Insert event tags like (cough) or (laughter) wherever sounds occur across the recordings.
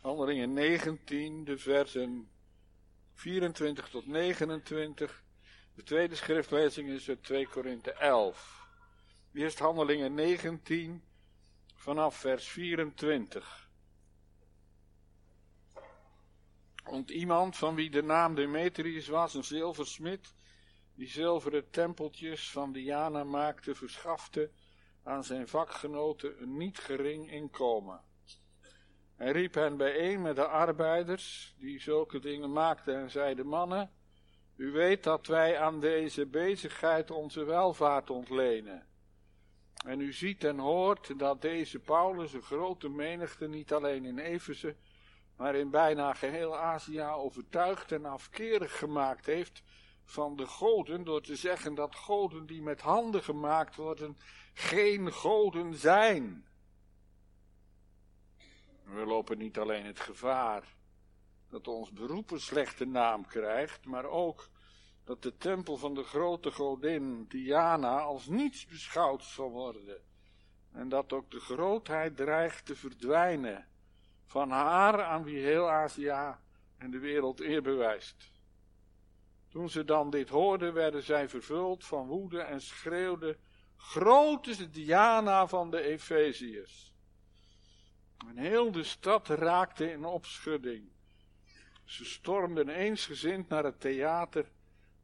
Handelingen 19, de versen 24 tot 29. De tweede schriftlezing is uit 2 Korinthe 11. Eerst Handelingen 19 vanaf vers 24. Want iemand van wie de naam Demetrius was, een zilversmid, die zilveren tempeltjes van Diana maakte, verschafte aan zijn vakgenoten een niet gering inkomen. Hij riep hen bijeen met de arbeiders, die zulke dingen maakten, en zei de mannen, u weet dat wij aan deze bezigheid onze welvaart ontlenen. En u ziet en hoort dat deze Paulus een grote menigte niet alleen in Efeze, maar in bijna geheel Azië overtuigd en afkerig gemaakt heeft van de goden, door te zeggen dat goden die met handen gemaakt worden, geen goden zijn. We lopen niet alleen het gevaar dat ons beroep een slechte naam krijgt, maar ook dat de tempel van de grote godin Diana als niets beschouwd zal worden. En dat ook de grootheid dreigt te verdwijnen van haar aan wie heel Azië en de wereld eer bewijst. Toen ze dan dit hoorden, werden zij vervuld van woede en schreeuwden, de Diana van de Efeziërs. En heel de stad raakte in opschudding. Ze stormden eensgezind naar het theater,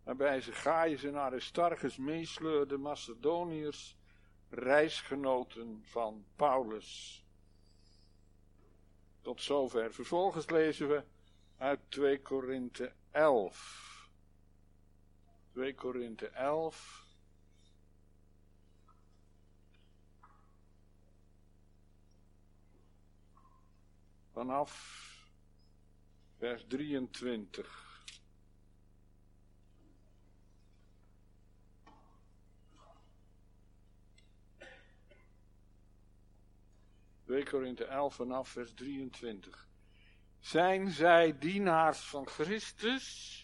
waarbij ze Gaius en Aristarchus meesleurden, Macedoniërs, reisgenoten van Paulus. Tot zover. Vervolgens lezen we uit 2 Korinthe 11. 2 Korinthe 11. Vanaf vers 23. 2 Korinthe 11 vanaf vers 23. Zijn zij dienaars van Christus?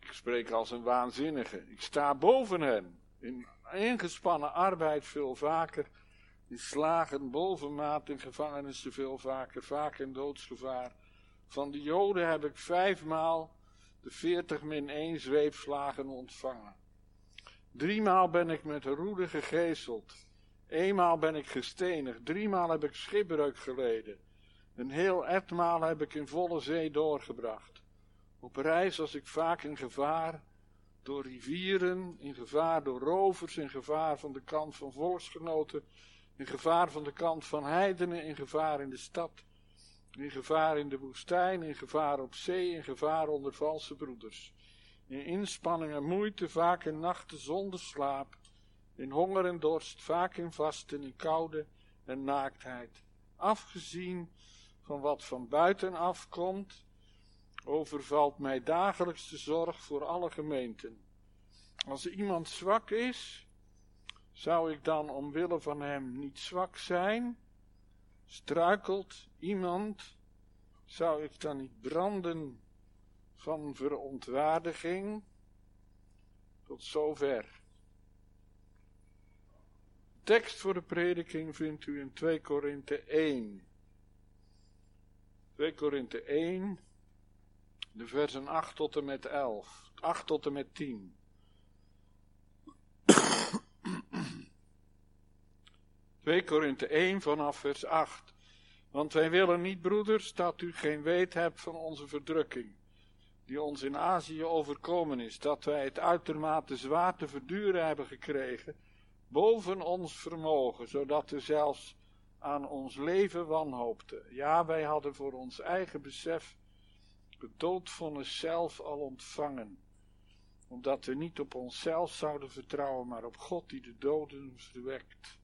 Ik spreek als een waanzinnige. Ik sta boven hen. In ingespannen arbeid veel vaker. In slagen bovenmaat in gevangenissen veel vaker. Vaak in doodsgevaar. Van de Joden heb ik vijfmaal de veertig min één zweepslagen ontvangen. Driemaal ben ik met roede gegezeld. Eenmaal ben ik gestenigd, driemaal heb ik schipbreuk geleden. Een heel etmaal heb ik in volle zee doorgebracht. Op reis was ik vaak in gevaar door rivieren, in gevaar door rovers, in gevaar van de kant van volksgenoten, in gevaar van de kant van heidenen, in gevaar in de stad, in gevaar in de woestijn, in gevaar op zee, in gevaar onder valse broeders. In inspanning en moeite, vaak in nachten zonder slaap, in honger en dorst, vaak in vasten, in koude en naaktheid. Afgezien van wat van buiten afkomt, overvalt mij dagelijks de zorg voor alle gemeenten. Als iemand zwak is, zou ik dan omwille van hem niet zwak zijn? Struikelt iemand, zou ik dan niet branden van verontwaardiging? Tot zover tekst voor de prediking vindt u in 2 Korinthe 1. 2 Korinthe 1, de versen 8 tot en met 11, 8 tot en met 10. Twee Korinthe 1 vanaf vers 8. Want wij willen niet, broeders, dat u geen weet hebt van onze verdrukking, die ons in Azië overkomen is, dat wij het uitermate zwaar te verduren hebben gekregen, boven ons vermogen, zodat we zelfs aan ons leven wanhoopten. Ja, wij hadden voor ons eigen besef het doodvonnis zelf al ontvangen, omdat we niet op onszelf zouden vertrouwen, maar op God die de doden verwekt.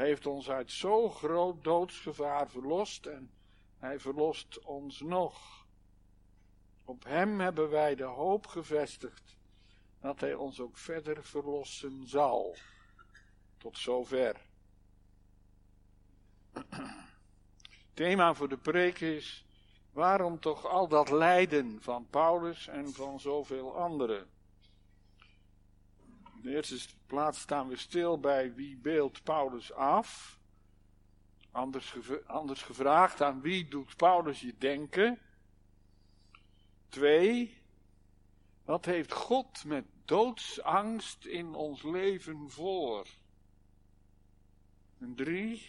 Heeft ons uit zo groot doodsgevaar verlost en hij verlost ons nog. Op hem hebben wij de hoop gevestigd dat hij ons ook verder verlossen zal. Tot zover. Thema voor de preek is, waarom toch al dat lijden van Paulus en van zoveel anderen? In de eerste plaats staan we stil bij wie beeldt Paulus af. Anders, anders gevraagd, aan wie doet Paulus je denken? Twee, wat heeft God met doodsangst in ons leven voor? En drie,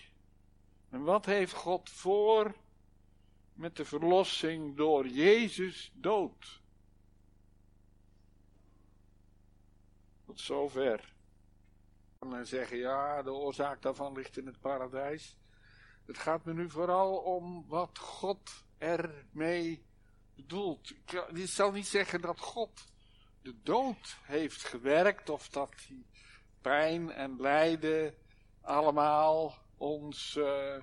en wat heeft God voor met de verlossing door Jezus dood? Tot zover. En zeggen, ja, de oorzaak daarvan ligt in het paradijs. Het gaat me nu vooral om wat God ermee bedoelt. Ik zal niet zeggen dat God de dood heeft gewerkt of dat die pijn en lijden allemaal ons uh,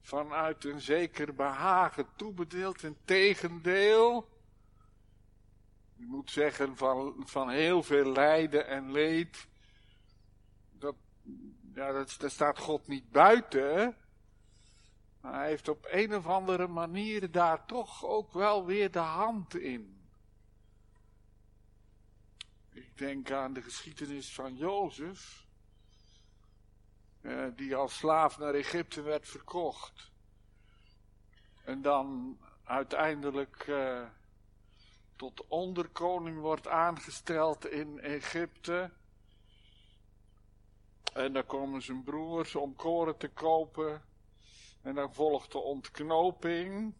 vanuit een zeker behagen toebedeelt. In je moet zeggen van, van heel veel lijden en leed, dat, ja, dat, daar staat God niet buiten. Maar hij heeft op een of andere manier daar toch ook wel weer de hand in. Ik denk aan de geschiedenis van Jozef, eh, die als slaaf naar Egypte werd verkocht. En dan uiteindelijk eh, tot onderkoning wordt aangesteld in Egypte. En dan komen zijn broers om koren te kopen. En dan volgt de ontknoping.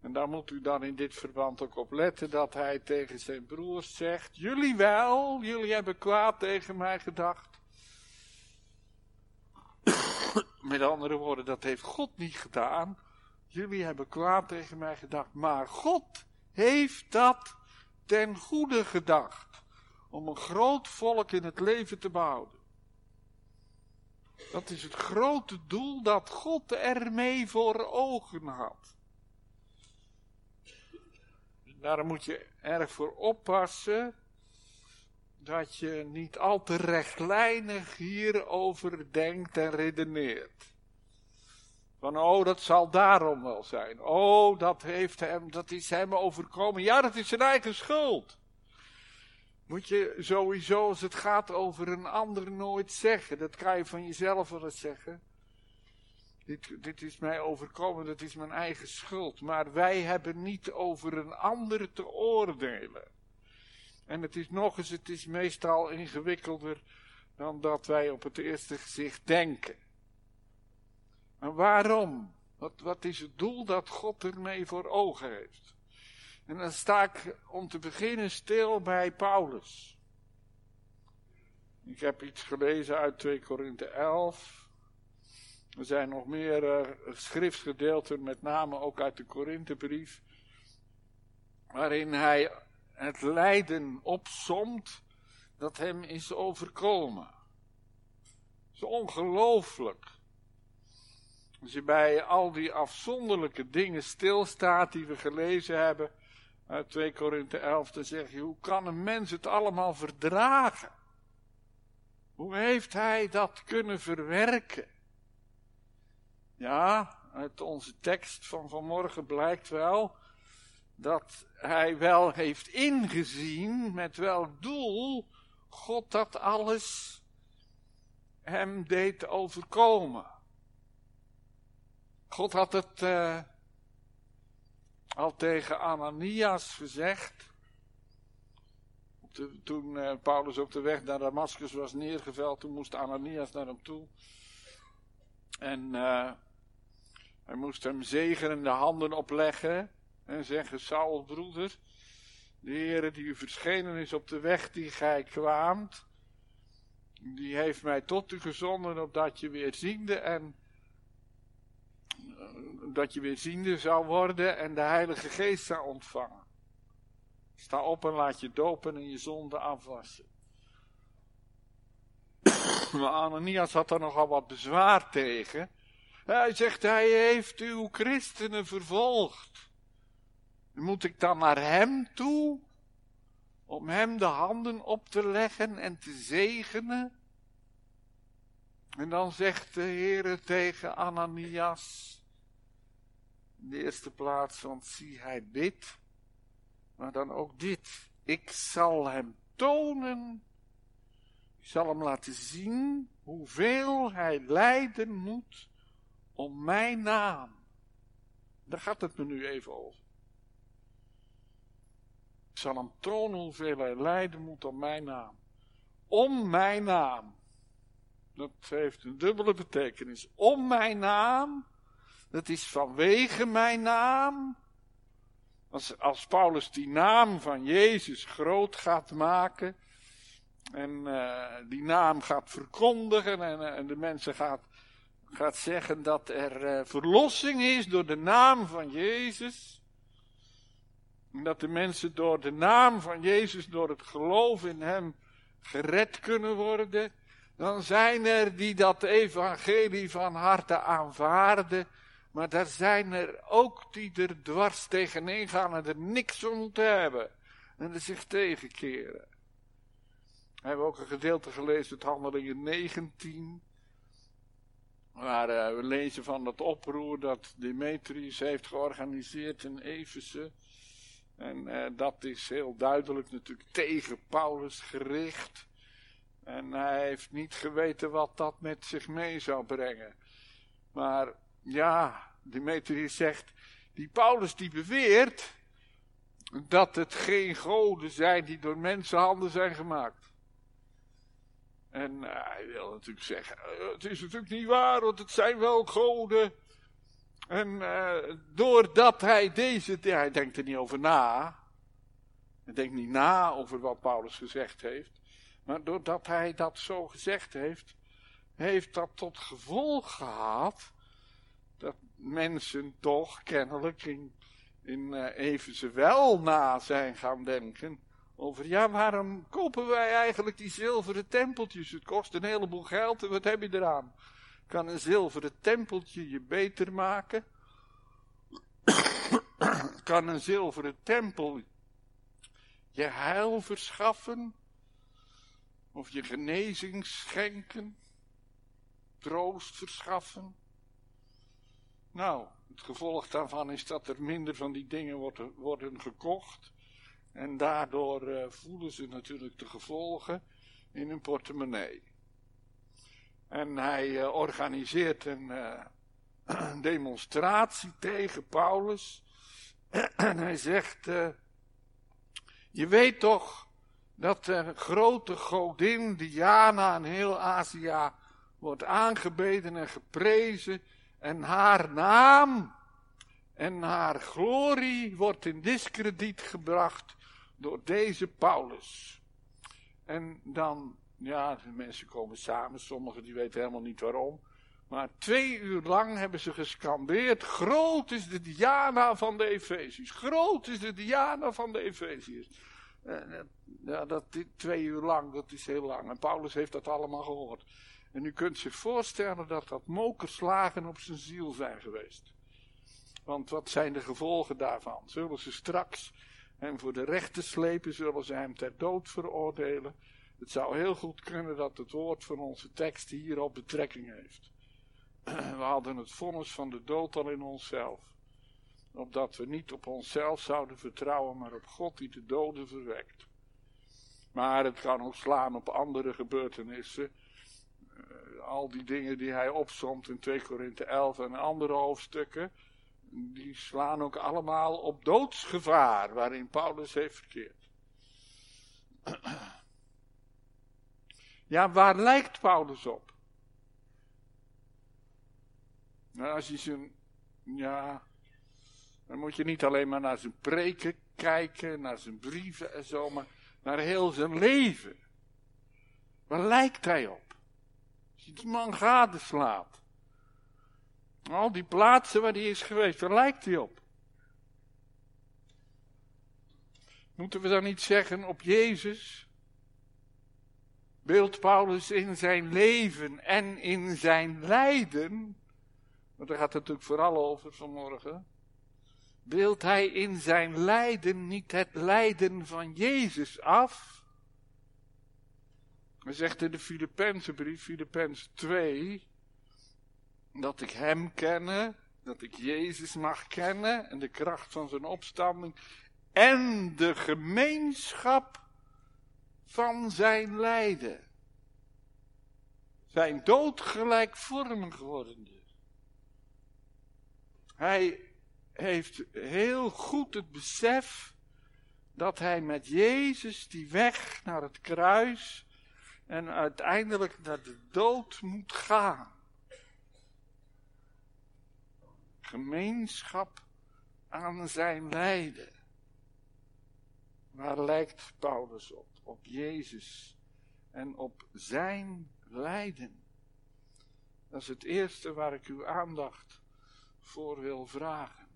En daar moet u dan in dit verband ook op letten dat hij tegen zijn broers zegt: Jullie wel, jullie hebben kwaad tegen mij gedacht. Met andere woorden, dat heeft God niet gedaan. Jullie hebben kwaad tegen mij gedacht, maar God heeft dat ten goede gedacht. Om een groot volk in het leven te behouden. Dat is het grote doel dat God ermee voor ogen had. Daar moet je erg voor oppassen dat je niet al te rechtlijnig hierover denkt en redeneert. Van, oh, dat zal daarom wel zijn. Oh, dat, heeft hem, dat is hem overkomen. Ja, dat is zijn eigen schuld. Moet je sowieso, als het gaat over een ander, nooit zeggen. Dat kan je van jezelf wel eens zeggen. Dit, dit is mij overkomen, dat is mijn eigen schuld. Maar wij hebben niet over een ander te oordelen. En het is nog eens, het is meestal ingewikkelder dan dat wij op het eerste gezicht denken. En waarom? Wat, wat is het doel dat God ermee voor ogen heeft? En dan sta ik om te beginnen stil bij Paulus. Ik heb iets gelezen uit 2 Korinthe 11. Er zijn nog meer uh, schriftgedeelten, met name ook uit de Korinthebrief, waarin hij het lijden opsomt dat hem is overkomen. Het is ongelooflijk. Als je bij al die afzonderlijke dingen stilstaat die we gelezen hebben uit 2 Korinthe 11, dan zeg je, hoe kan een mens het allemaal verdragen? Hoe heeft hij dat kunnen verwerken? Ja, uit onze tekst van vanmorgen blijkt wel dat hij wel heeft ingezien met welk doel God dat alles hem deed overkomen. God had het uh, al tegen Ananias gezegd. toen uh, Paulus op de weg naar Damascus was neergeveld, toen moest Ananias naar hem toe. En uh, hij moest hem zegenende handen opleggen en zeggen, Saul broeder, de Heere die u verschenen is op de weg die gij kwaamt, die heeft mij tot u gezonden opdat je weer ziende en dat je weer ziende zou worden en de Heilige Geest zou ontvangen. Sta op en laat je dopen en je zonde afwassen. (coughs) Maar Ananias had er nogal wat bezwaar tegen. Hij zegt, hij heeft uw christenen vervolgd. Moet ik dan naar hem toe? Om hem de handen op te leggen en te zegenen? En dan zegt de Heere tegen Ananias, in de eerste plaats, want zie hij bidt, maar dan ook dit. Ik zal hem tonen, ik zal hem laten zien hoeveel hij lijden moet om mijn naam. Daar gaat het me nu even over. Ik zal hem tonen hoeveel hij lijden moet om mijn naam. Om mijn naam. Dat heeft een dubbele betekenis. Om mijn naam. Dat is vanwege mijn naam. Als, als Paulus die naam van Jezus groot gaat maken. En uh, die naam gaat verkondigen. En, en de mensen gaat, gaat zeggen dat er uh, verlossing is door de naam van Jezus. En dat de mensen door de naam van Jezus, door het geloof in Hem, gered kunnen worden. Dan zijn er die dat evangelie van harte aanvaarden. Maar er zijn er ook die er dwars tegenin gaan en er niks om moeten hebben. En er zich tegenkeren. We hebben ook een gedeelte gelezen uit Handelingen 19. Waar uh, we lezen van dat oproer dat Demetrius heeft georganiseerd in Efeze. En uh, dat is heel duidelijk natuurlijk tegen Paulus gericht. En hij heeft niet geweten wat dat met zich mee zou brengen. Maar ja, Demetrius zegt, die Paulus die beweert dat het geen goden zijn die door mensenhanden zijn gemaakt. En uh, hij wil natuurlijk zeggen, uh, het is natuurlijk niet waar, want het zijn wel goden. En uh, doordat hij deze, hij denkt er niet over na. Hij denkt niet na over wat Paulus gezegd heeft. Maar doordat hij dat zo gezegd heeft, heeft dat tot gevolg gehad dat mensen toch kennelijk in, in uh, wel na zijn gaan denken over, ja, waarom kopen wij eigenlijk die zilveren tempeltjes? Het kost een heleboel geld en wat heb je eraan? Kan een zilveren tempeltje je beter maken? (coughs) kan een zilveren tempel je heil verschaffen? Of je genezing schenken? Troost verschaffen? Nou, het gevolg daarvan is dat er minder van die dingen worden, worden gekocht. En daardoor uh, voelen ze natuurlijk de gevolgen in hun portemonnee. En hij uh, organiseert een uh, (clears throat) demonstratie tegen Paulus. (clears throat) en hij zegt, je weet toch dat de grote godin Diana in heel Azië wordt aangebeden en geprezen. En haar naam en haar glorie wordt in discrediet gebracht door deze Paulus. En dan, ja, de mensen komen samen, sommigen die weten helemaal niet waarom. Maar twee uur lang hebben ze gescandeerd, groot is de Diana van de Efeziërs. Groot is de Diana van de Efeziërs. Ja, dat, twee uur lang, dat is heel lang. En Paulus heeft dat allemaal gehoord. En u kunt zich voorstellen dat dat mokerslagen op zijn ziel zijn geweest. Want wat zijn de gevolgen daarvan? Zullen ze straks hem voor de rechter slepen? Zullen ze hem ter dood veroordelen? Het zou heel goed kunnen dat het woord van onze tekst hierop betrekking heeft. (clears throat) We hadden het vonnis van de dood al in onszelf. Opdat we niet op onszelf zouden vertrouwen, maar op God die de doden verwekt. Maar het kan ook slaan op andere gebeurtenissen al die dingen die hij opzomt in 2 Korinthe 11 en andere hoofdstukken, die slaan ook allemaal op doodsgevaar waarin Paulus heeft verkeerd. (clears throat) Ja, waar lijkt Paulus op? Nou, als je zijn, ja, dan moet je niet alleen maar naar zijn preken kijken, naar zijn brieven en zo, maar naar heel zijn leven. Waar lijkt hij op? Die man gadeslaat. Al die plaatsen waar hij is geweest, waar lijkt hij op? Moeten we dan niet zeggen op Jezus? Beeldt Paulus in zijn leven en in zijn lijden, want daar gaat het natuurlijk vooral over vanmorgen. Beeldt hij in zijn lijden niet het lijden van Jezus af? Hij zegt in de Filippense brief, Filippenzen 2, dat ik hem kenne, dat ik Jezus mag kennen en de kracht van zijn opstanding en de gemeenschap van zijn lijden. Zijn dood gelijkvormig wordende. Hij heeft heel goed het besef dat hij met Jezus die weg naar het kruis en uiteindelijk naar de dood moet gaan. Gemeenschap aan zijn lijden. Waar lijkt Paulus op? Op Jezus en op zijn lijden. Dat is het eerste waar ik uw aandacht voor wil vragen.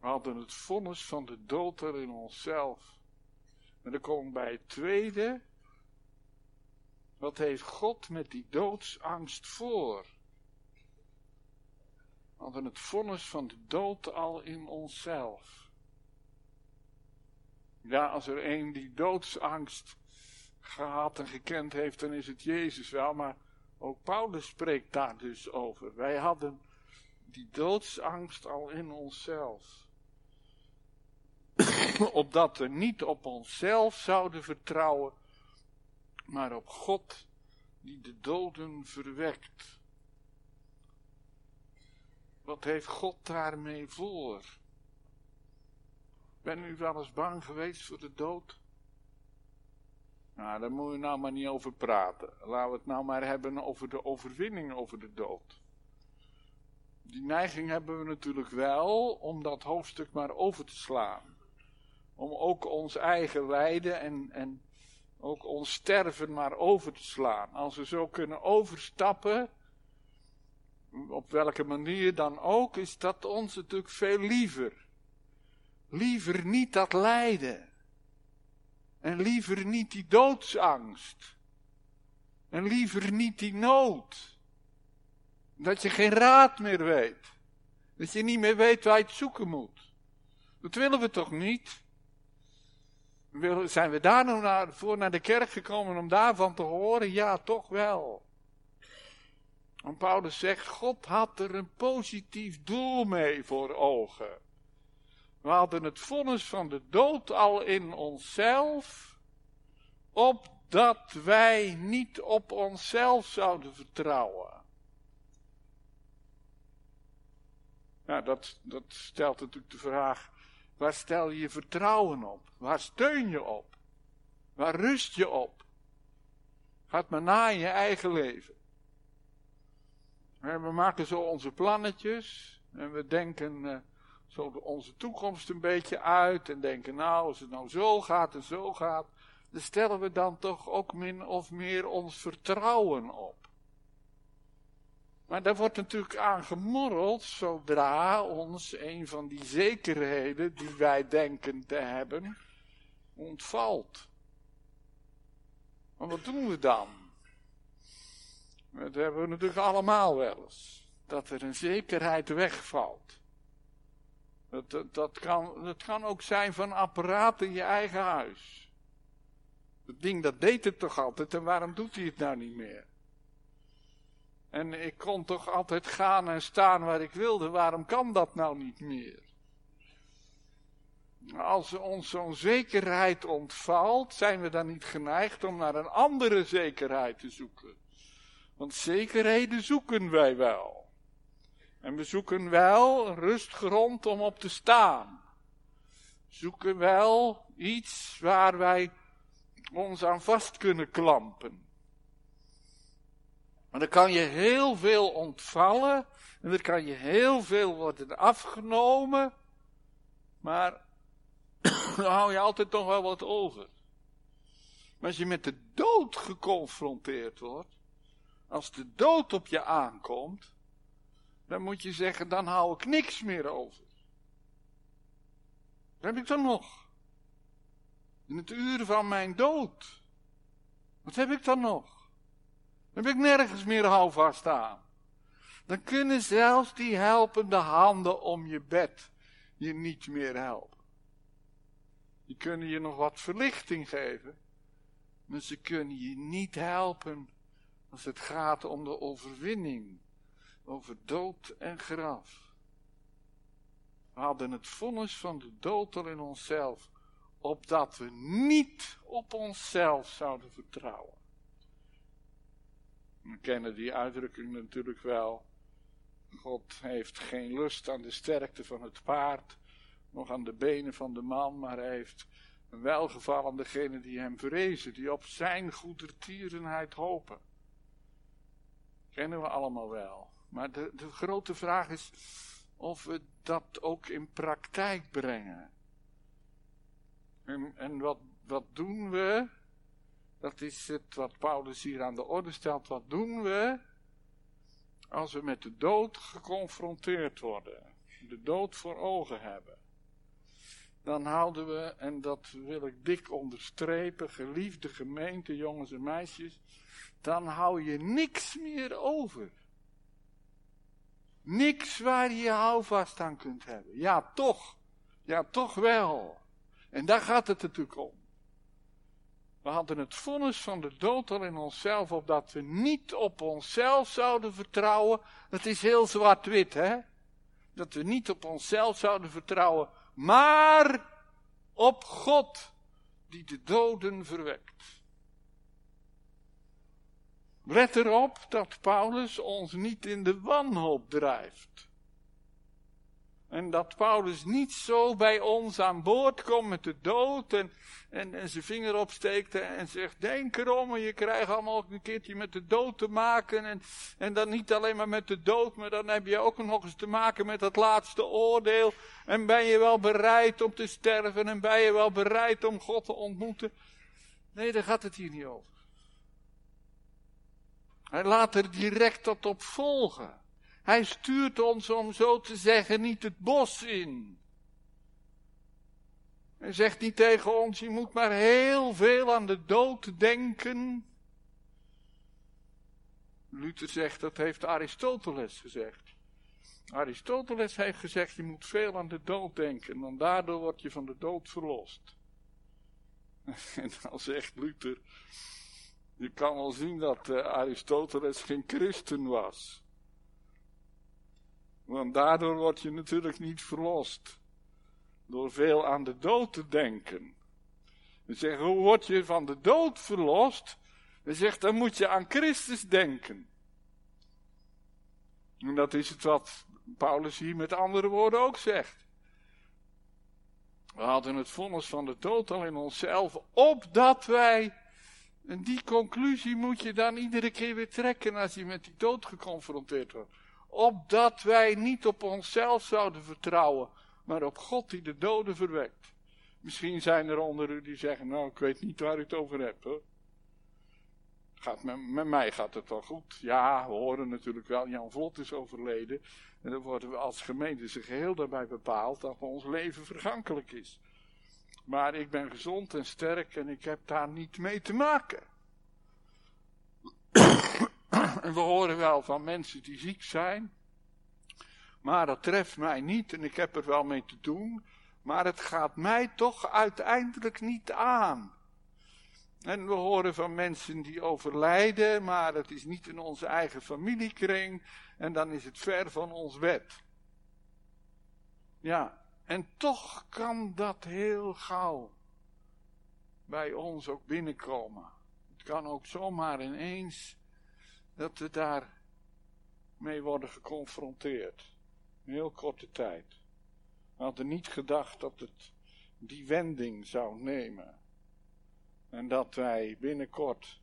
We hadden het vonnis van de dood er in onszelf. En dan kom ik bij het tweede. Wat heeft God met die doodsangst voor? We het vonnis van de dood al in onszelf. Ja, als er een die doodsangst gehad en gekend heeft, dan is het Jezus wel. Maar ook Paulus spreekt daar dus over. Wij hadden die doodsangst al in onszelf. (coughs) Opdat we niet op onszelf zouden vertrouwen, maar op God die de doden verwekt. Wat heeft God daarmee voor? Ben u wel eens bang geweest voor de dood? Nou, daar moet je nou maar niet over praten. Laten we het nou maar hebben over de overwinning over de dood. Die neiging hebben we natuurlijk wel om dat hoofdstuk maar over te slaan. Om ook ons eigen lijden en, en ook ons sterven maar over te slaan. Als we zo kunnen overstappen, op welke manier dan ook, is dat ons natuurlijk veel liever. Liever niet dat lijden. En liever niet die doodsangst. En liever niet die nood. Dat je geen raad meer weet. Dat je niet meer weet waar je het zoeken moet. Dat willen we toch niet? Zijn we daar nou naar, voor naar de kerk gekomen om daarvan te horen? Ja, toch wel. Want Paulus zegt, God had er een positief doel mee voor ogen. We hadden het vonnis van de dood al in onszelf, opdat wij niet op onszelf zouden vertrouwen. Nou, dat, dat stelt natuurlijk de vraag, waar stel je vertrouwen op? Waar steun je op? Waar rust je op? Gaat maar na in je eigen leven. we maken zo onze plannetjes en we denken... Uh, zo onze toekomst een beetje uit en denken, nou, als het nou zo gaat en zo gaat, dan stellen we dan toch ook min of meer ons vertrouwen op. Maar daar wordt natuurlijk aan gemorreld zodra ons een van die zekerheden die wij denken te hebben ontvalt. Maar wat doen we dan? Dat hebben we natuurlijk allemaal wel eens. Dat er een zekerheid wegvalt. Dat, dat, kan, dat kan ook zijn van apparaat in je eigen huis. Dat ding dat deed het toch altijd en waarom doet hij het nou niet meer? En ik kon toch altijd gaan en staan waar ik wilde, waarom kan dat nou niet meer? Als ons zo'n zekerheid ontvalt, zijn we dan niet geneigd om naar een andere zekerheid te zoeken. Want zekerheden zoeken wij wel. En we zoeken wel rustgrond om op te staan. Zoeken wel iets waar wij ons aan vast kunnen klampen. Maar dan kan je heel veel ontvallen en er kan je heel veel worden afgenomen, maar (coughs) dan hou je altijd nog wel wat over. Maar als je met de dood geconfronteerd wordt, als de dood op je aankomt, dan moet je zeggen, dan hou ik niks meer over. Wat heb ik dan nog? In het uur van mijn dood. Wat heb ik dan nog? Dan heb ik nergens meer houvast aan. Dan kunnen zelfs die helpende handen om je bed je niet meer helpen. Die kunnen je nog wat verlichting geven, maar ze kunnen je niet helpen als het gaat om de overwinning over dood en graf. We hadden het vonnis van de dood al in onszelf, opdat we niet op onszelf zouden vertrouwen. We kennen die uitdrukking natuurlijk wel. God heeft geen lust aan de sterkte van het paard, nog aan de benen van de man, maar hij heeft een welgeval aan degenen die hem vrezen, die op zijn goedertierenheid hopen. Kennen we allemaal wel. Maar de, de grote vraag is of we dat ook in praktijk brengen. En, en wat, wat doen we? Dat is het wat Paulus hier aan de orde stelt. Wat doen we als we met de dood geconfronteerd worden? De dood voor ogen hebben. Dan houden we, en dat wil ik dik onderstrepen, geliefde gemeente, jongens en meisjes, dan hou je niks meer over. Niks waar je houvast aan kunt hebben. Ja, toch. Ja, toch wel. En daar gaat het natuurlijk om. We hadden het vonnis van de dood al in onszelf, opdat we niet op onszelf zouden vertrouwen. Het is heel zwart-wit, hè? Dat we niet op onszelf zouden vertrouwen, maar op God, die de doden verwekt. Let erop dat Paulus ons niet in de wanhoop drijft. En dat Paulus niet zo bij ons aan boord komt met de dood en, en, en zijn vinger opsteekt en zegt, denk erom je krijgt allemaal een keertje met de dood te maken. En, en dan niet alleen maar met de dood, maar dan heb je ook nog eens te maken met het laatste oordeel. En ben je wel bereid om te sterven en ben je wel bereid om God te ontmoeten. Nee, daar gaat het hier niet over. Hij laat er direct tot op volgen. Hij stuurt ons, om zo te zeggen, niet het bos in. Hij zegt niet tegen ons, je moet maar heel veel aan de dood denken. Luther zegt, dat heeft Aristoteles gezegd. Aristoteles heeft gezegd, je moet veel aan de dood denken, want daardoor word je van de dood verlost. (laughs) En dan zegt Luther, je kan wel zien dat uh, Aristoteles geen christen was. Want daardoor word je natuurlijk niet verlost. Door veel aan de dood te denken. We zeggen, hoe word je van de dood verlost? We zegt, dan moet je aan Christus denken. En dat is het wat Paulus hier met andere woorden ook zegt. We hadden het vonnis van de dood al in onszelf, opdat wij en die conclusie moet je dan iedere keer weer trekken als je met die dood geconfronteerd wordt. Opdat wij niet op onszelf zouden vertrouwen, maar op God die de doden verwekt. Misschien zijn er onder u die zeggen, nou ik weet niet waar ik het over heb hoor. Gaat met, mij gaat het wel goed. Ja, we horen natuurlijk wel, Jan Vlot is overleden. En dan worden we als gemeente zich geheel daarbij bepaald dat ons leven vergankelijk is. Maar ik ben gezond en sterk en ik heb daar niet mee te maken. En we horen wel van mensen die ziek zijn. Maar dat treft mij niet en ik heb er wel mee te doen. Maar het gaat mij toch uiteindelijk niet aan. En we horen van mensen die overlijden, maar het is niet in onze eigen familiekring. En dan is het ver van ons wet. Ja, en toch kan dat heel gauw bij ons ook binnenkomen. Het kan ook zomaar ineens dat we daar mee worden geconfronteerd. In heel korte tijd. We hadden niet gedacht dat het die wending zou nemen. En dat wij binnenkort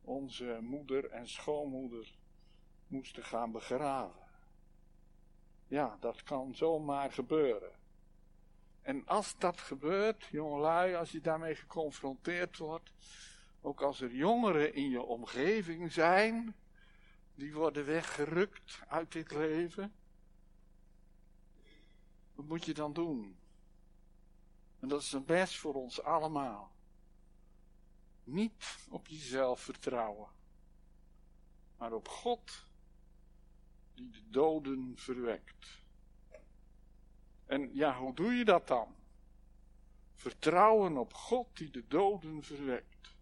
onze moeder en schoonmoeder moesten gaan begraven. Ja, dat kan zomaar gebeuren. En als dat gebeurt, jongelui, als je daarmee geconfronteerd wordt, ook als er jongeren in je omgeving zijn, die worden weggerukt uit dit leven, wat moet je dan doen? En dat is een best voor ons allemaal. Niet op jezelf vertrouwen, maar op God die de doden verwekt. En ja, hoe doe je dat dan? Vertrouwen op God die de doden verwekt.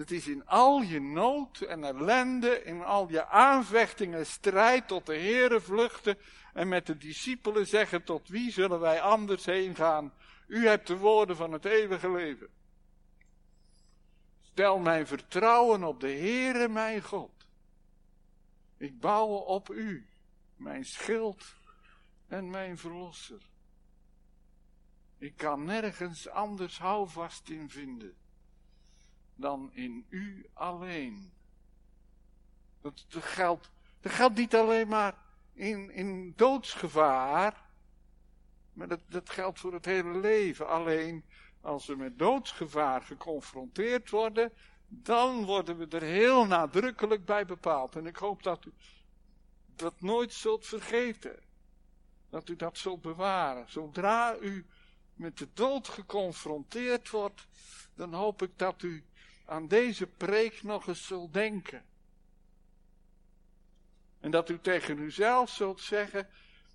Het is in al je nood en ellende, in al je aanvechtingen en strijd tot de Heere vluchten en met de discipelen zeggen tot wie zullen wij anders heen gaan? U hebt de woorden van het eeuwige leven. Stel mijn vertrouwen op de Heere mijn God. Ik bouw op u. mijn schild en mijn verlosser. Ik kan nergens anders houvast in vinden dan in u alleen. Dat, dat, geldt, dat geldt niet alleen maar in, in doodsgevaar, maar dat, dat geldt voor het hele leven. Alleen als we met doodsgevaar geconfronteerd worden, dan worden we er heel nadrukkelijk bij bepaald. En ik hoop dat u dat nooit zult vergeten. Dat u dat zult bewaren. Zodra u met de dood geconfronteerd wordt, dan hoop ik dat u aan deze preek nog eens zult denken. En dat u tegen uzelf zult zeggen,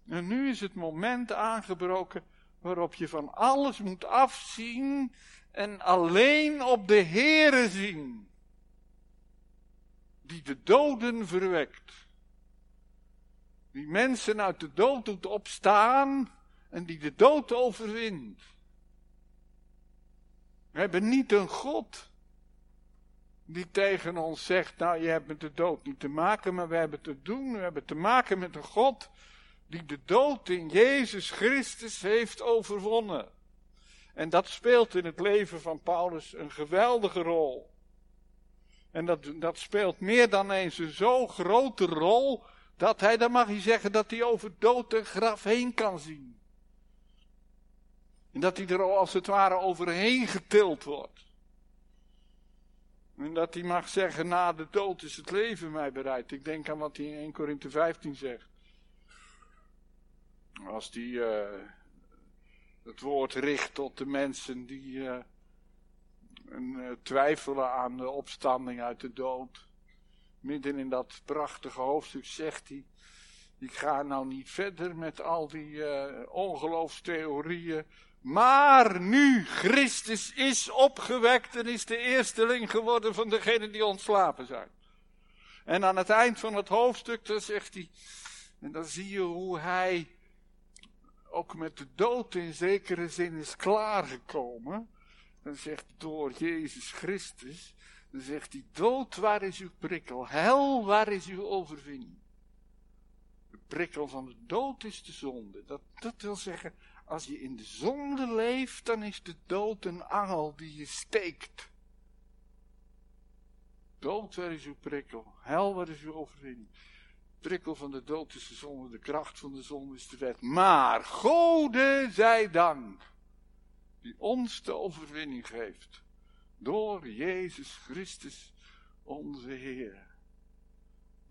en nu is het moment aangebroken waarop je van alles moet afzien en alleen op de Heere zien, die de doden verwekt, die mensen uit de dood doet opstaan en die de dood overwint. We hebben niet een God die tegen ons zegt, nou je hebt met de dood niet te maken, maar we hebben te doen, we hebben te maken met een God die de dood in Jezus Christus heeft overwonnen. En dat speelt in het leven van Paulus een geweldige rol. En dat, dat speelt meer dan eens een zo grote rol, dat hij, dan mag hij zeggen, dat hij over dood en graf heen kan zien. En dat hij er als het ware overheen getild wordt. En dat hij mag zeggen, na de dood is het leven mij bereid. Ik denk aan wat hij in 1 Korinthe 15 zegt. Als hij uh, het woord richt tot de mensen die uh, een, uh, twijfelen aan de opstanding uit de dood. Midden in dat prachtige hoofdstuk zegt hij, ik ga nou niet verder met al die ongeloofstheorieën. Maar nu Christus is opgewekt en is de eersteling geworden van degenen die ontslapen zijn. En aan het eind van het hoofdstuk, dan zegt hij, en dan zie je hoe hij ook met de dood in zekere zin is klaargekomen. Dan zegt door Jezus Christus, dan zegt hij, dood waar is uw prikkel, hel waar is uw overwinning. De prikkel van de dood is de zonde. Dat, dat wil zeggen, als je in de zonde leeft, dan is de dood een angel die je steekt. Dood, waar is uw prikkel? Hel, waar is uw overwinning? prikkel van de dood is de zonde, de kracht van de zonde is de wet. Maar Gode zij dank, die ons de overwinning geeft, door Jezus Christus onze Heer.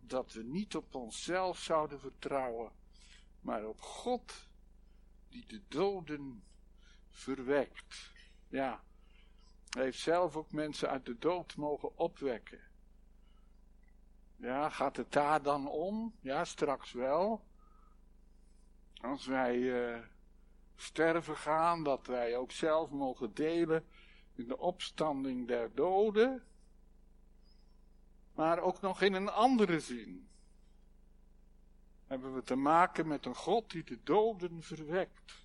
Dat we niet op onszelf zouden vertrouwen, maar op God die de doden verwekt. Ja, hij heeft zelf ook mensen uit de dood mogen opwekken. Ja, gaat het daar dan om? Ja, straks wel. Als wij uh, sterven gaan, dat wij ook zelf mogen delen in de opstanding der doden. Maar ook nog in een andere zin. Hebben we te maken met een God die de doden verwekt.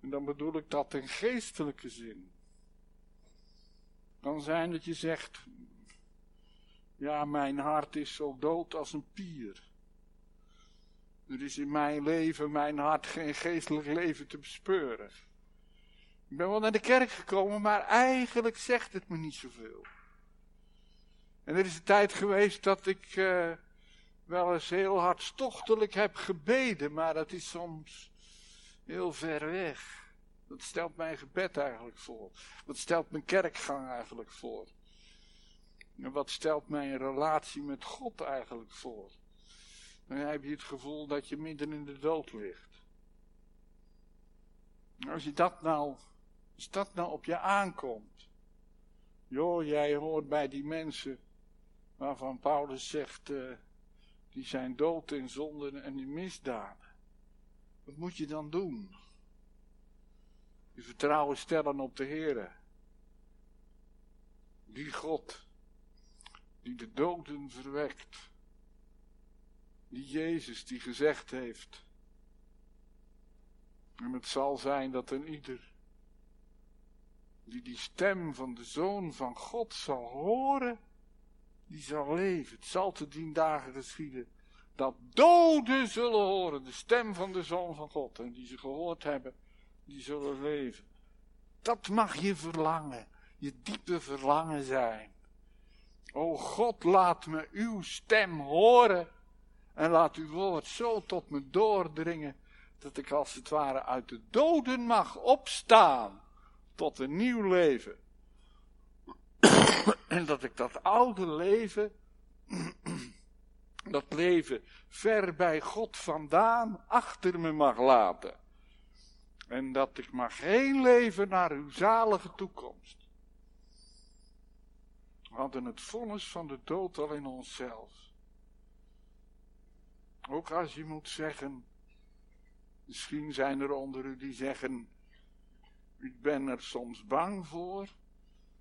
En dan bedoel ik dat in geestelijke zin. Kan zijn dat je zegt, ja, mijn hart is zo dood als een pier. Er is in mijn leven, mijn hart, geen geestelijk leven te bespeuren. Ik ben wel naar de kerk gekomen, maar eigenlijk zegt het me niet zoveel. En er is een tijd geweest dat ik uh, wel eens heel hartstochtelijk heb gebeden, maar dat is soms heel ver weg. Dat stelt mijn gebed eigenlijk voor. Dat stelt mijn kerkgang eigenlijk voor. En wat stelt mijn relatie met God eigenlijk voor? Dan heb je het gevoel dat je midden in de dood ligt. Als je dat nou, als dat nou op je aankomt. Joh, jij hoort bij die mensen waarvan Paulus zegt, uh, die zijn dood in zonden en in misdaden. Wat moet je dan doen? Je vertrouwen stellen op de Heer. Die God die de doden verwekt. Die Jezus die gezegd heeft. En het zal zijn dat een ieder die die stem van de Zoon van God zal horen, die zal leven. Het zal te dien dagen geschieden dat doden zullen horen de stem van de Zoon van God. En die ze gehoord hebben, die zullen leven. Dat mag je verlangen, je diepe verlangen zijn. O God, laat me uw stem horen en laat uw woord zo tot me doordringen dat ik als het ware uit de doden mag opstaan tot een nieuw leven. En dat ik dat oude leven, dat leven ver bij God vandaan achter me mag laten. En dat ik mag heen leven naar uw zalige toekomst. We hadden het vonnis van de dood al in onszelf. Ook als je moet zeggen, misschien zijn er onder u die zeggen, ik ben er soms bang voor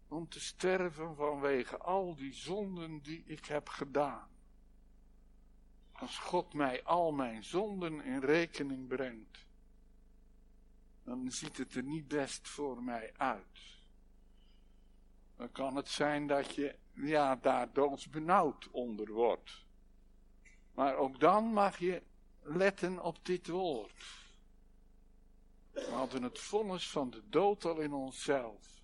om te sterven vanwege al die zonden die ik heb gedaan. Als God mij al mijn zonden in rekening brengt, dan ziet het er niet best voor mij uit. Dan kan het zijn dat je ja, daar doodsbenauwd onder wordt. Maar ook dan mag je letten op dit woord. We hadden het vonnis van de dood al in onszelf.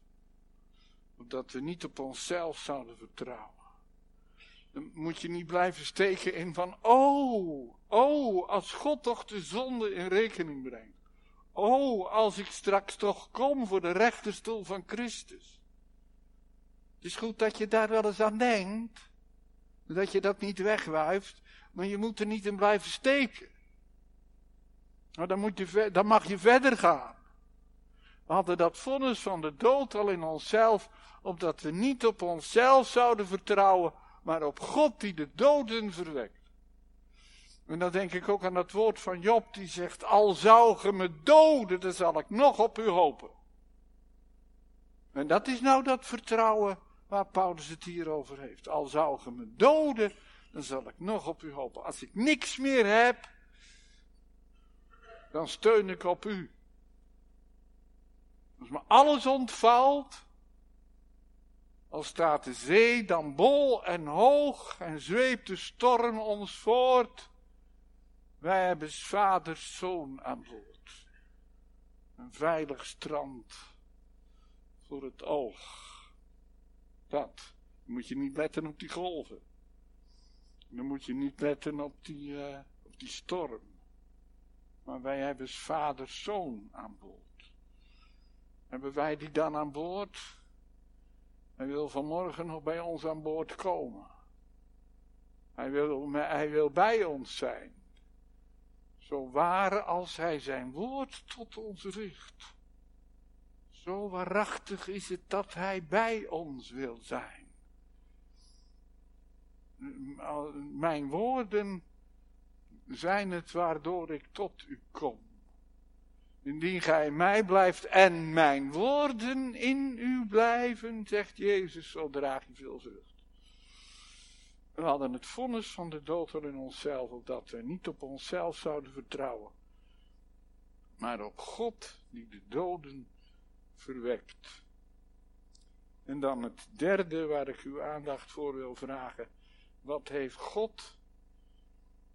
Omdat we niet op onszelf zouden vertrouwen. Dan moet je niet blijven steken in van, oh, oh, als God toch de zonde in rekening brengt. Oh, als ik straks toch kom voor de rechterstoel van Christus. Het is goed dat je daar wel eens aan denkt. Dat je dat niet wegwuift. Maar je moet er niet in blijven steken. Nou, dan, moet je, dan mag je verder gaan. We hadden dat vonnis van de dood al in onszelf, opdat we niet op onszelf zouden vertrouwen, maar op God die de doden verwekt. En dan denk ik ook aan dat woord van Job, die zegt, al zou ge me doden, dan zal ik nog op u hopen. En dat is nou dat vertrouwen waar Paulus het hier over heeft. Al zou ge me doden, dan zal ik nog op u hopen. Als ik niks meer heb, dan steun ik op u. Als me alles ontvalt, als staat de zee dan bol en hoog en zweept de storm ons voort, wij hebben vaders zoon aan boord. Een veilig strand voor het oog. Dat. Dan moet je niet letten op die golven. Dan moet je niet letten op die, uh, op die storm. Maar wij hebben vaders zoon aan boord. Hebben wij die dan aan boord? Hij wil vanmorgen nog bij ons aan boord komen. Hij wil, hij wil bij ons zijn. Zo waar als hij zijn woord tot ons richt. Zo waarachtig is het dat hij bij ons wil zijn mijn woorden zijn het waardoor ik tot u kom. Indien gij mij blijft en mijn woorden in u blijven, zegt Jezus, zo draag je veel vrucht. We hadden het vonnis van de dood al in onszelf, opdat we niet op onszelf zouden vertrouwen, maar op God die de doden verwekt. En dan het derde waar ik uw aandacht voor wil vragen. Wat heeft God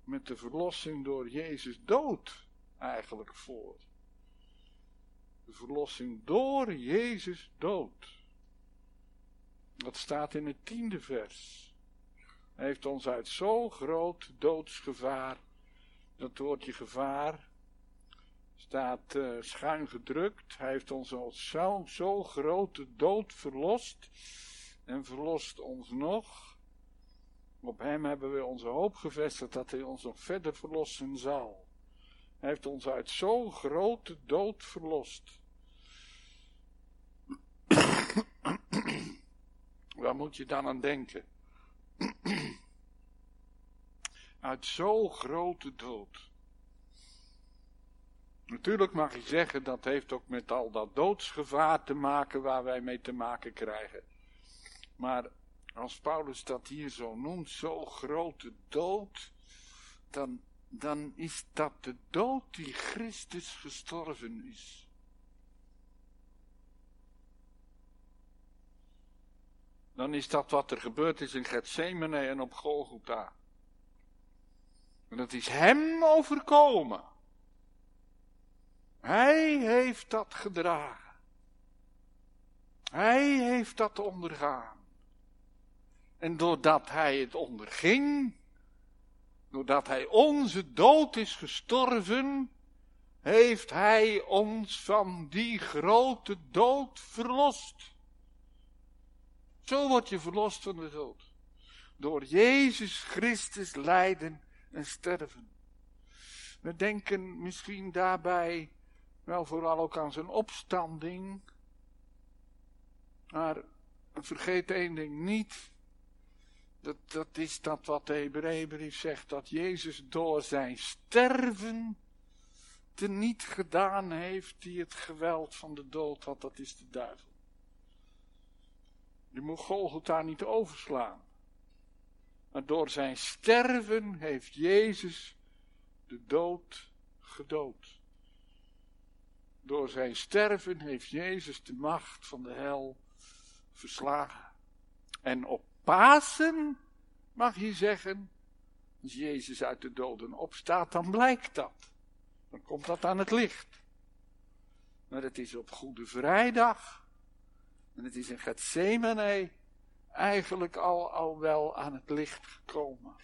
met de verlossing door Jezus dood eigenlijk voor? Verlossing door Jezus dood. Dat staat in het tiende vers. Hij heeft ons uit zo'n groot doodsgevaar, dat woordje gevaar staat uh, schuin gedrukt. Hij heeft ons uit zo'n zo grote dood verlost en verlost ons nog. Op hem hebben we onze hoop gevestigd dat hij ons nog verder verlossen zal. Hij heeft ons uit zo'n grote dood verlost. Waar moet je dan aan denken? uit zo'n grote dood. Natuurlijk mag je zeggen dat heeft ook met al dat doodsgevaar te maken waar wij mee te maken krijgen. Maar als Paulus dat hier zo noemt, zo grote dood, dan, dan is dat de dood die Christus gestorven is. Dan is dat wat er gebeurd is in Gethsemane en op Golgotha. En dat is hem overkomen. Hij heeft dat gedragen. Hij heeft dat ondergaan. En doordat hij het onderging, doordat hij onze dood is gestorven, heeft hij ons van die grote dood verlost. Zo word je verlost van de dood. Door Jezus Christus lijden en sterven. We denken misschien daarbij wel vooral ook aan zijn opstanding. Maar vergeet één ding niet. Dat, dat is dat wat de Hebreeënbrief zegt. Dat Jezus door zijn sterven niet gedaan heeft die het geweld van de dood had. Dat is de duivel. Je moet Golgotha niet overslaan. Maar door zijn sterven heeft Jezus de dood gedood. Door zijn sterven heeft Jezus de macht van de hel verslagen. En op Pasen mag je zeggen, als Jezus uit de doden opstaat, dan blijkt dat. Dan komt dat aan het licht. Maar het is op Goede Vrijdag. En het is in Gethsemane eigenlijk al, al wel aan het licht gekomen.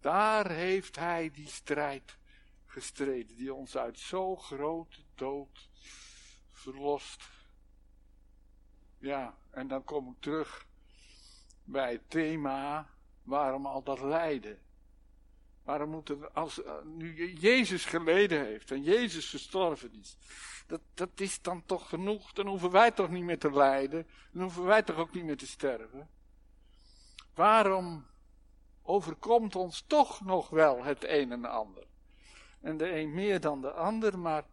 Daar heeft hij die strijd gestreden, die ons uit zo grote dood verlost. Ja, en dan kom ik terug bij het thema, waarom al dat lijden? Waarom moeten als eh, nu Jezus geleden heeft en Jezus gestorven is, dat, dat is dan toch genoeg? Dan hoeven wij toch niet meer te lijden, dan hoeven wij toch ook niet meer te sterven? Waarom overkomt ons toch nog wel het een en ander? En de een meer dan de ander, maar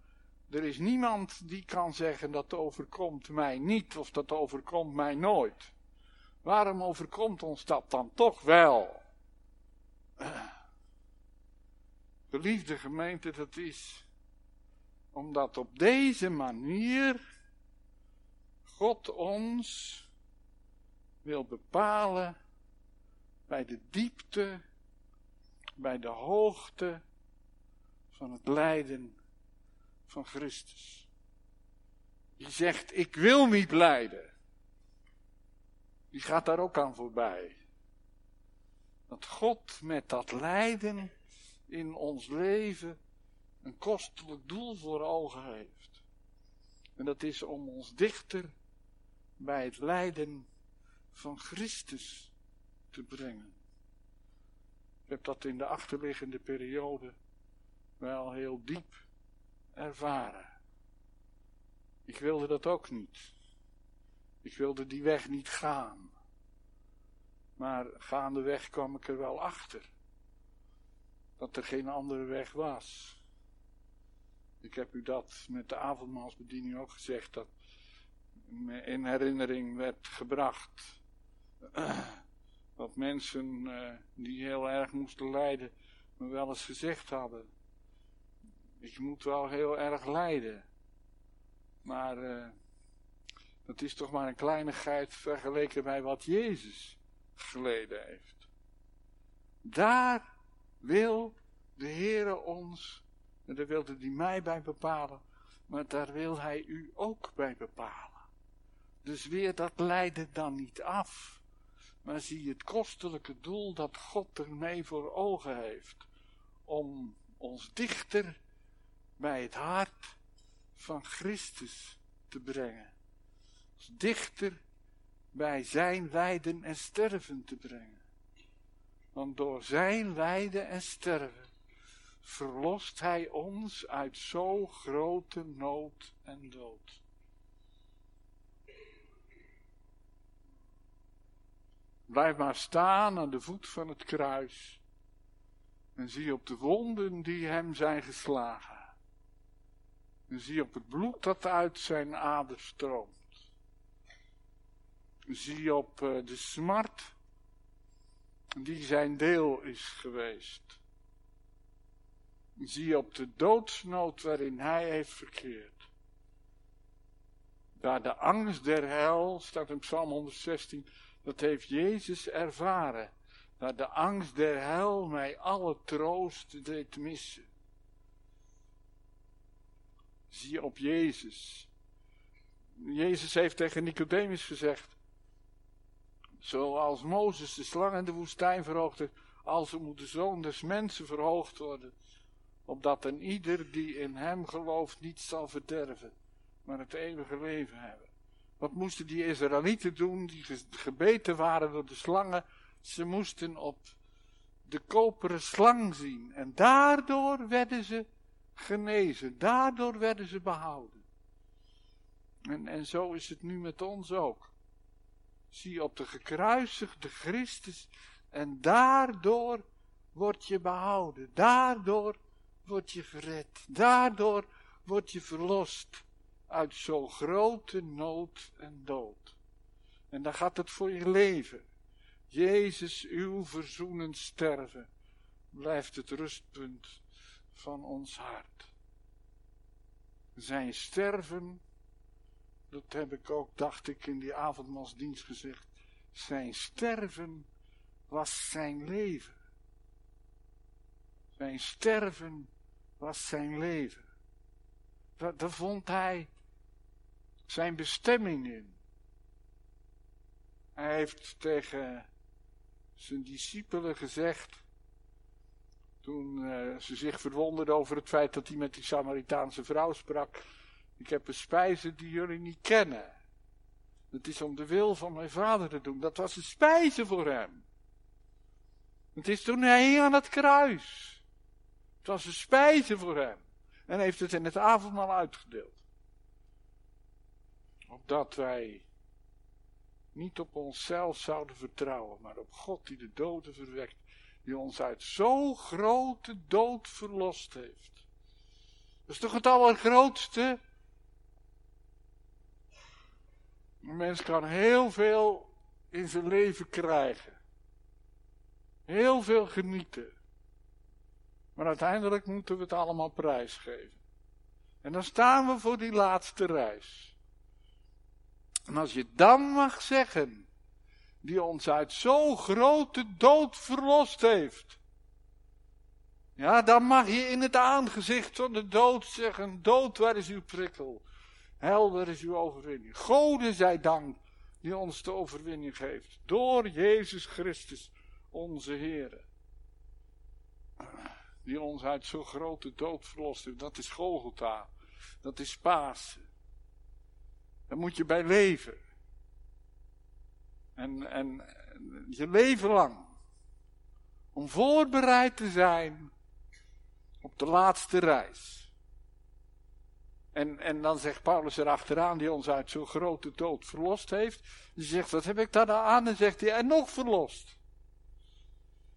er is niemand die kan zeggen dat overkomt mij niet of dat overkomt mij nooit. Waarom overkomt ons dat dan toch wel? Geliefde gemeente, dat is omdat op deze manier God ons wil bepalen bij de diepte, bij de hoogte van het lijden van Christus. Die zegt, ik wil niet lijden. Die gaat daar ook aan voorbij. Dat God met dat lijden in ons leven een kostelijk doel voor ogen heeft. En dat is om ons dichter bij het lijden van Christus te brengen. Ik heb dat in de achterliggende periode wel heel diep ervaren. Ik wilde dat ook niet. Ik wilde die weg niet gaan. Maar gaandeweg kwam ik er wel achter dat er geen andere weg was. Ik heb u dat met de avondmaalsbediening ook gezegd, dat me in herinnering werd gebracht. Dat mensen eh, die heel erg moesten lijden, me wel eens gezegd hadden. Ik moet wel heel erg lijden. Maar uh, dat is toch maar een kleinigheid vergeleken bij wat Jezus geleden heeft. Daar wil de Heere ons, en daar wilde hij mij bij bepalen, maar daar wil hij u ook bij bepalen. Dus weer dat lijden dan niet af, maar zie het kostelijke doel dat God ermee voor ogen heeft, om ons dichter bij het hart van Christus te brengen. Dichter bij zijn lijden en sterven te brengen. Want door zijn lijden en sterven verlost hij ons uit zo grote nood en dood. Blijf maar staan aan de voet van het kruis en zie op de wonden die hem zijn geslagen. En zie op het bloed dat uit zijn aders stroomt. Zie op eh, de smart die zijn deel is geweest. Zie op de doodsnood waarin hij heeft verkeerd. Daar de angst der hel, staat in Psalm 116, dat heeft Jezus ervaren. Dat de angst der hel mij alle troost deed missen. Zie op Jezus. Jezus heeft tegen Nicodemus gezegd. Zoals Mozes de slang in de woestijn verhoogde, als moet de zoon des mensen verhoogd worden. Opdat een ieder die in hem gelooft niet zal verderven, maar het eeuwige leven hebben. Wat moesten die Israëlieten doen die gebeten waren door de slangen? Ze moesten op de koperen slang zien. En daardoor werden ze genezen. Daardoor werden ze behouden. En, en zo is het nu met ons ook. Zie op de gekruisigde Christus en daardoor word je behouden. Daardoor word je gered. Daardoor word je verlost uit zo'n grote nood en dood. En dan gaat het voor je leven. Jezus, uw verzoenend sterven, blijft het rustpunt van ons hart. Zijn sterven, dat heb ik ook, dacht ik, in die avondmaalsdienst gezegd. Zijn sterven was zijn leven. Zijn sterven was zijn leven. Daar, vond hij zijn bestemming in. Hij heeft tegen zijn discipelen gezegd, toen uh, ze zich verwonderden over het feit dat hij met die Samaritaanse vrouw sprak, ik heb een spijze die jullie niet kennen. Het is om de wil van mijn vader te doen. Dat was een spijze voor hem. Het is toen hij hing aan het kruis. Het was een spijze voor hem. En heeft het in het avondmaal uitgedeeld. Opdat wij niet op onszelf zouden vertrouwen, maar op God die de doden verwekt, die ons uit zo'n grote dood verlost heeft. Dat is toch het allergrootste? Een mens kan heel veel in zijn leven krijgen. Heel veel genieten. Maar uiteindelijk moeten we het allemaal prijsgeven. En dan staan we voor die laatste reis. En als je dan mag zeggen, die ons uit zo'n grote dood verlost heeft. Ja, dan mag je in het aangezicht van de dood zeggen, dood, waar is uw prikkel? Hel, waar is uw overwinning? Gode zij dank die ons de overwinning geeft. Door Jezus Christus, onze Heer. Die ons uit zo'n grote dood verlost heeft. Dat is Golgotha. Dat is Pasen. Daar moet je bij leven. En, en je leven lang. Om voorbereid te zijn op de laatste reis. En, en dan zegt Paulus erachteraan, die ons uit zo'n grote dood verlost heeft. Die zegt, wat heb ik daar nou aan? En zegt hij, en nog verlost.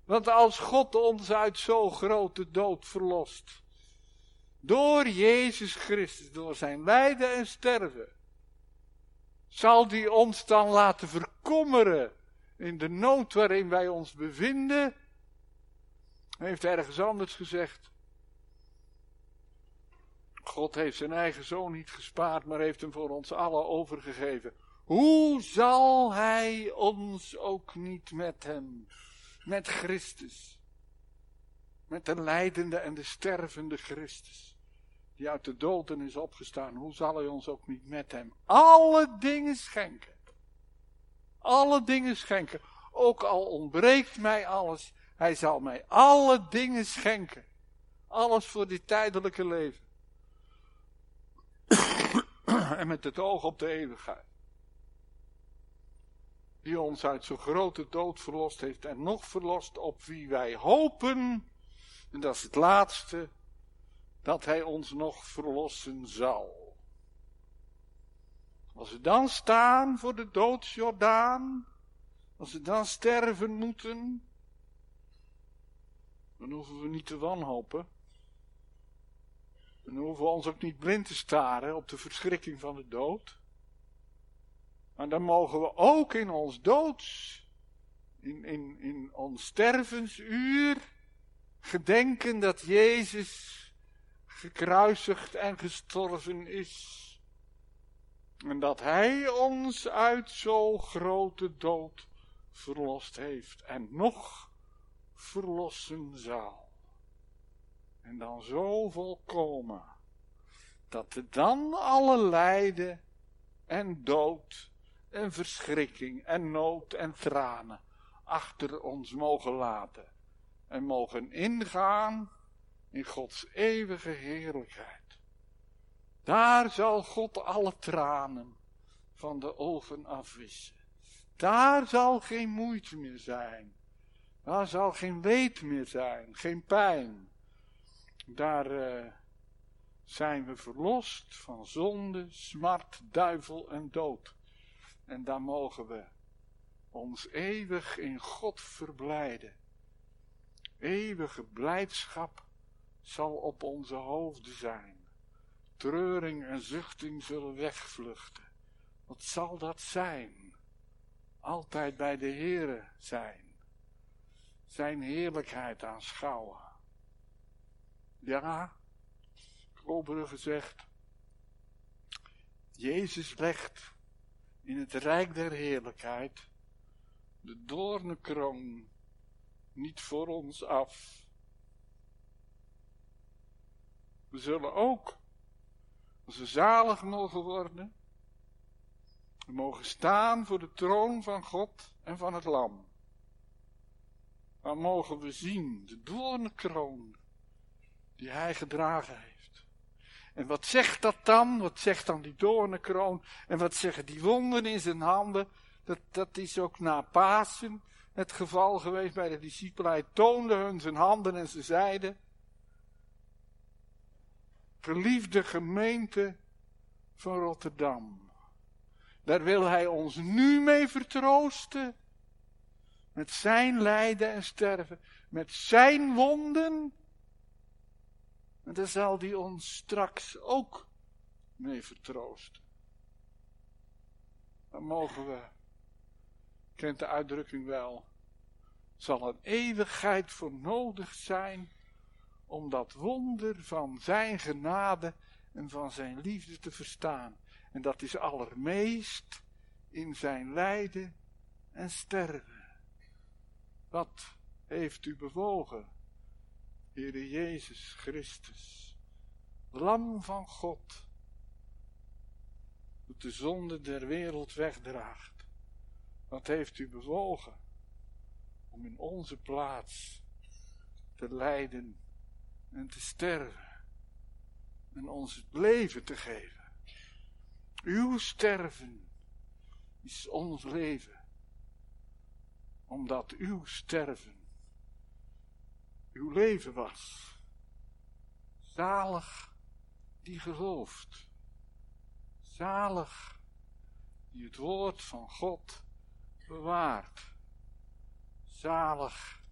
Want als God ons uit zo'n grote dood verlost. Door Jezus Christus, door zijn lijden en sterven zal die ons dan laten verkommeren in de nood waarin wij ons bevinden? Hij heeft ergens anders gezegd. God heeft zijn eigen zoon niet gespaard, maar heeft hem voor ons allen overgegeven. Hoe zal hij ons ook niet met hem, met Christus, met de leidende en de stervende Christus, die uit de doden is opgestaan, hoe zal hij ons ook niet met hem alle dingen schenken? Alle dingen schenken. Ook al ontbreekt mij alles, hij zal mij alle dingen schenken. Alles voor dit tijdelijke leven. (clears throat) en met het oog op de eeuwigheid. Die ons uit zo'n grote dood verlost heeft en nog verlost op wie wij hopen. En dat is het laatste dat hij ons nog verlossen zal. Als we dan staan voor de doodsjordaan, als we dan sterven moeten, dan hoeven we niet te wanhopen. Dan hoeven we ons ook niet blind te staren op de verschrikking van de dood. Maar dan mogen we ook in ons doods, in, in, in ons stervensuur, gedenken dat Jezus gekruisigd en gestorven is. En dat Hij ons uit zo'n grote dood verlost heeft. En nog verlossen zal. En dan zo volkomen, dat er dan alle lijden en dood en verschrikking en nood en tranen achter ons mogen laten en mogen ingaan in Gods eeuwige heerlijkheid. Daar zal God alle tranen van de ogen afwissen. Daar zal geen moeite meer zijn. Daar zal geen leed meer zijn, geen pijn. Daar uh, zijn we verlost van zonde, smart, duivel en dood. En daar mogen we ons eeuwig in God verblijden. Eeuwige blijdschap zal op onze hoofden zijn. Treuring en zuchting zullen wegvluchten. Wat zal dat zijn? Altijd bij de Heere zijn. Zijn heerlijkheid aanschouwen. Ja, Koolbrugge zegt, Jezus legt in het rijk der heerlijkheid de doornenkroon niet voor ons af. We zullen ook, als we zalig mogen worden, we mogen staan voor de troon van God en van het Lam. Dan mogen we zien de doornenkroon die hij gedragen heeft. En wat zegt dat dan? Wat zegt dan die doornenkroon? En wat zeggen die wonden in zijn handen? Dat, dat is ook na Pasen het geval geweest bij de discipelen. Hij toonde hun zijn handen en ze zeiden, geliefde gemeente van Rotterdam, daar wil hij ons nu mee vertroosten. Met zijn lijden en sterven, met zijn wonden. En daar zal hij ons straks ook mee vertroosten. Dan mogen we kent de uitdrukking wel, zal een eeuwigheid voor nodig zijn om dat wonder van zijn genade en van zijn liefde te verstaan. En dat is allermeest in zijn lijden en sterven. Wat heeft u bewogen, Heere Jezus Christus, Lam van God, dat de zonde der wereld wegdraagt? Wat heeft u bewogen om in onze plaats te lijden en te sterven en ons het leven te geven? Uw sterven is ons leven, omdat uw sterven uw leven was. Zalig die gelooft. Zalig die het woord van God bewaard. Zalig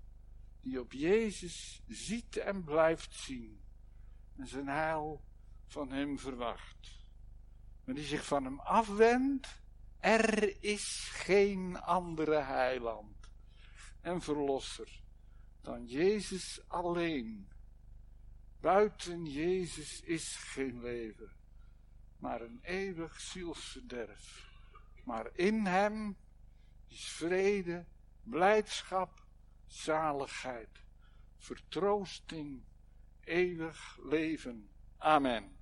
die op Jezus ziet en blijft zien en zijn heil van hem verwacht. Maar die zich van hem afwendt, er is geen andere heiland en verlosser dan Jezus alleen. Buiten Jezus is geen leven, maar een eeuwig zielsverderf. Maar in hem is vrede, blijdschap, zaligheid, vertroosting, eeuwig leven. Amen.